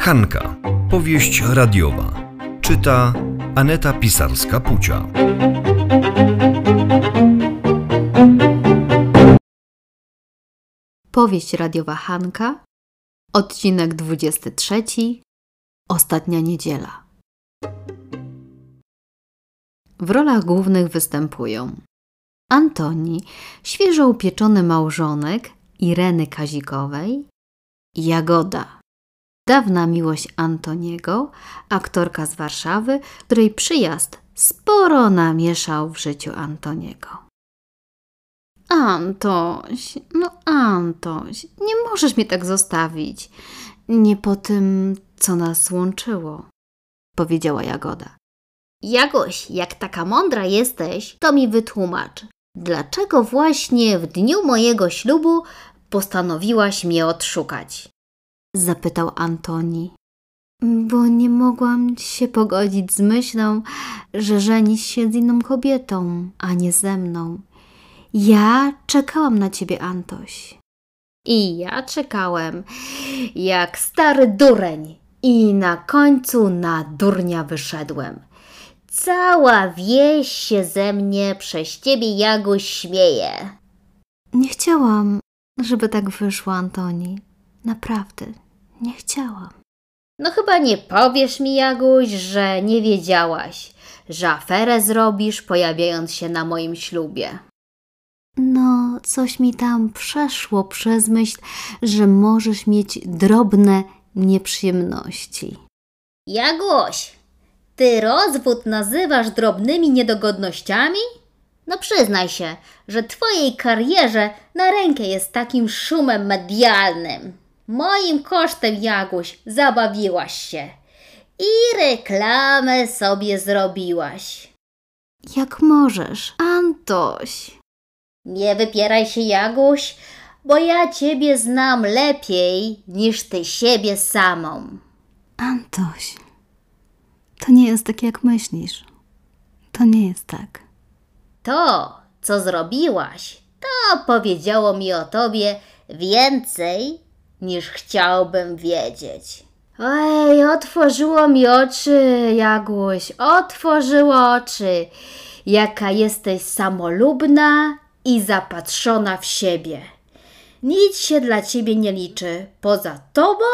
Hanka. Powieść radiowa. Czyta Aneta Pisarska-Pucia. Powieść radiowa Hanka. Odcinek 23. Ostatnia niedziela. W rolach głównych występują Antoni, świeżo upieczony małżonek Ireny Kazikowej, Jagoda, dawna miłość Antoniego, aktorka z Warszawy, której przyjazd sporo namieszał w życiu Antoniego. Antoś, no Antoś, nie możesz mnie tak zostawić. Nie po tym, co nas łączyło, powiedziała Jagoda. Jagoś, jak taka mądra jesteś, to mi wytłumacz, dlaczego właśnie w dniu mojego ślubu postanowiłaś mnie odszukać? Zapytał Antoni. Bo nie mogłam się pogodzić z myślą, że żenisz się z inną kobietą, a nie ze mną. Ja czekałam na ciebie, Antoś. I ja czekałem, jak stary dureń. I na końcu na durnia wyszedłem. Cała wieś się ze mnie przez ciebie, Jaguś, śmieje. Nie chciałam, żeby tak wyszło, Antoni. Naprawdę, nie chciałam. No chyba nie powiesz mi, Jaguś, że nie wiedziałaś, że aferę zrobisz, pojawiając się na moim ślubie. No, coś mi tam przeszło przez myśl, że możesz mieć drobne nieprzyjemności. Jaguś, ty rozwód nazywasz drobnymi niedogodnościami? No przyznaj się, że twojej karierze na rękę jest takim szumem medialnym. Moim kosztem, Jaguś, zabawiłaś się. I reklamę sobie zrobiłaś. Jak możesz, Antoś. Nie wypieraj się, Jaguś, bo ja ciebie znam lepiej niż ty siebie samą. Antoś, to nie jest tak, jak myślisz. To nie jest tak. To, co zrobiłaś, to powiedziało mi o tobie więcej niż chciałbym wiedzieć. Ej, otworzyło mi oczy, Jagłuś, otworzyło oczy. Jaka jesteś samolubna i zapatrzona w siebie. Nic się dla ciebie nie liczy poza tobą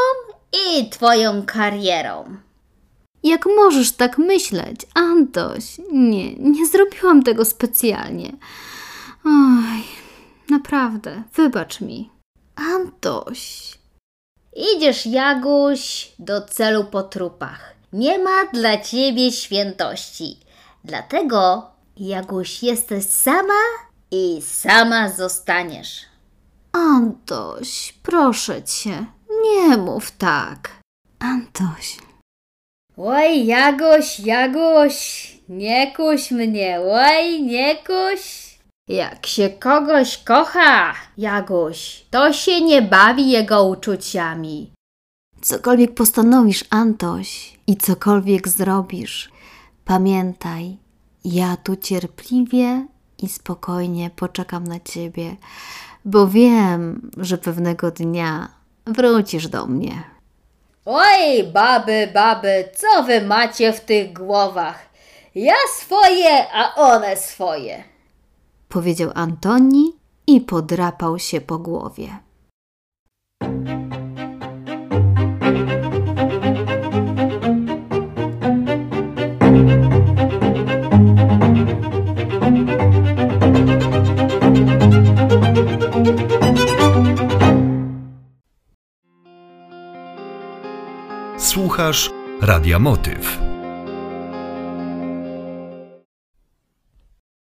i twoją karierą. Jak możesz tak myśleć, Antoś? Nie, nie zrobiłam tego specjalnie. Oj, naprawdę, wybacz mi. Antoś. Idziesz, Jaguś, do celu po trupach. Nie ma dla ciebie świętości. Dlatego, Jaguś, jesteś sama i sama zostaniesz. Antoś, proszę cię, nie mów tak. Antoś. Oj, Jagoś, Jagoś, nie kuś mnie, oj, nie kuś. Jak się kogoś kocha, Jagoś, to się nie bawi jego uczuciami. Cokolwiek postanowisz, Antoś, i cokolwiek zrobisz, pamiętaj, ja tu cierpliwie i spokojnie poczekam na ciebie, bo wiem, że pewnego dnia wrócisz do mnie. Oj, baby, baby, co wy macie w tych głowach? Ja swoje, a one swoje. Powiedział Antoni i podrapał się po głowie. Słuchasz Radia Motyw.